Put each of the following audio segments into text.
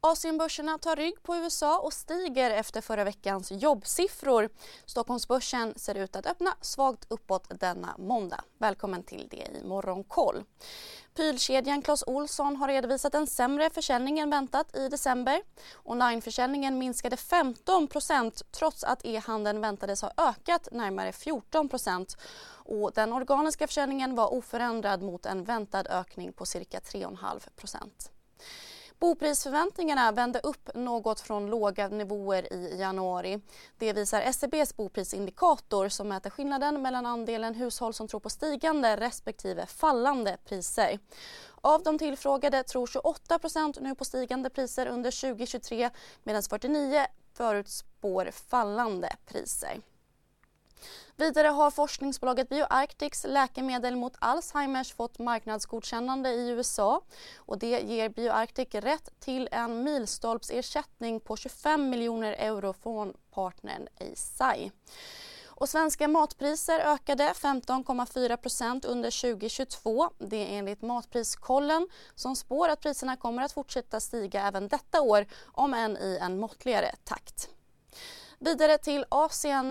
Asienbörserna tar rygg på USA och stiger efter förra veckans jobbsiffror. Stockholmsbörsen ser ut att öppna svagt uppåt denna måndag. Välkommen till det i Morgonkoll. Pylkedjan Clas Olsson har redovisat en sämre försäljning än väntat i december. Onlineförsäljningen minskade 15% trots att e-handeln väntades ha ökat närmare 14 och Den organiska försäljningen var oförändrad mot en väntad ökning på cirka 3,5 Boprisförväntningarna vände upp något från låga nivåer i januari. Det visar SCBs boprisindikator som mäter skillnaden mellan andelen hushåll som tror på stigande respektive fallande priser. Av de tillfrågade tror 28% nu på stigande priser under 2023 medan 49 förutspår fallande priser. Vidare har forskningsbolaget BioArctics läkemedel mot Alzheimers fått marknadsgodkännande i USA och det ger BioArctic rätt till en milstolpsersättning på 25 miljoner euro från partnern Eisai. Och svenska matpriser ökade 15,4% under 2022. Det är enligt Matpriskollen som spår att priserna kommer att fortsätta stiga även detta år om än i en måttligare takt. Vidare till Asien.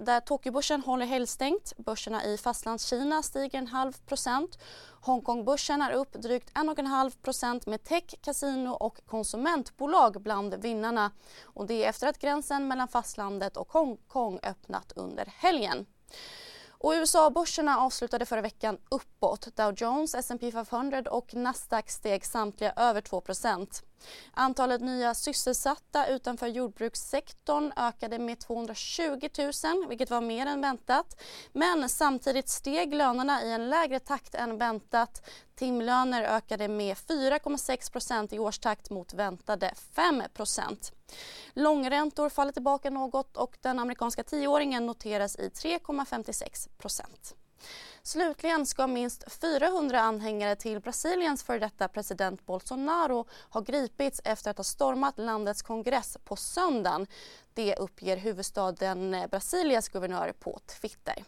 Där Tokyobörsen håller helgstängt. Börserna i Fastlandskina stiger en halv procent. Hongkongbörsen är upp drygt 1,5 procent med tech, kasino och konsumentbolag bland vinnarna. Och det är efter att gränsen mellan fastlandet och Hongkong öppnat under helgen. USA-börserna avslutade förra veckan uppåt. Dow Jones, S&P 500 och Nasdaq steg samtliga över 2 Antalet nya sysselsatta utanför jordbrukssektorn ökade med 220 000 vilket var mer än väntat. Men samtidigt steg lönerna i en lägre takt än väntat. Timlöner ökade med 4,6% i årstakt mot väntade 5% Långräntor faller tillbaka något och den amerikanska tioåringen noteras i 3,56 Slutligen ska minst 400 anhängare till Brasiliens före detta president Bolsonaro ha gripits efter att ha stormat landets kongress på söndagen. Det uppger huvudstaden Brasilias guvernör på Twitter.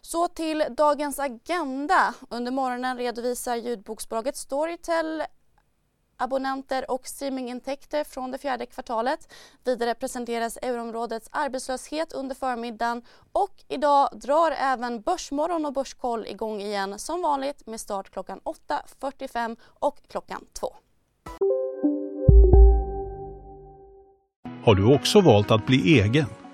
Så till dagens agenda. Under morgonen redovisar ljudboksbolaget Storytel abonnenter och streamingintäkter från det fjärde kvartalet. Vidare presenteras euroområdets arbetslöshet under förmiddagen och idag drar även Börsmorgon och Börskoll igång igen som vanligt med start klockan 8.45 och klockan 2. Har du också valt att bli egen?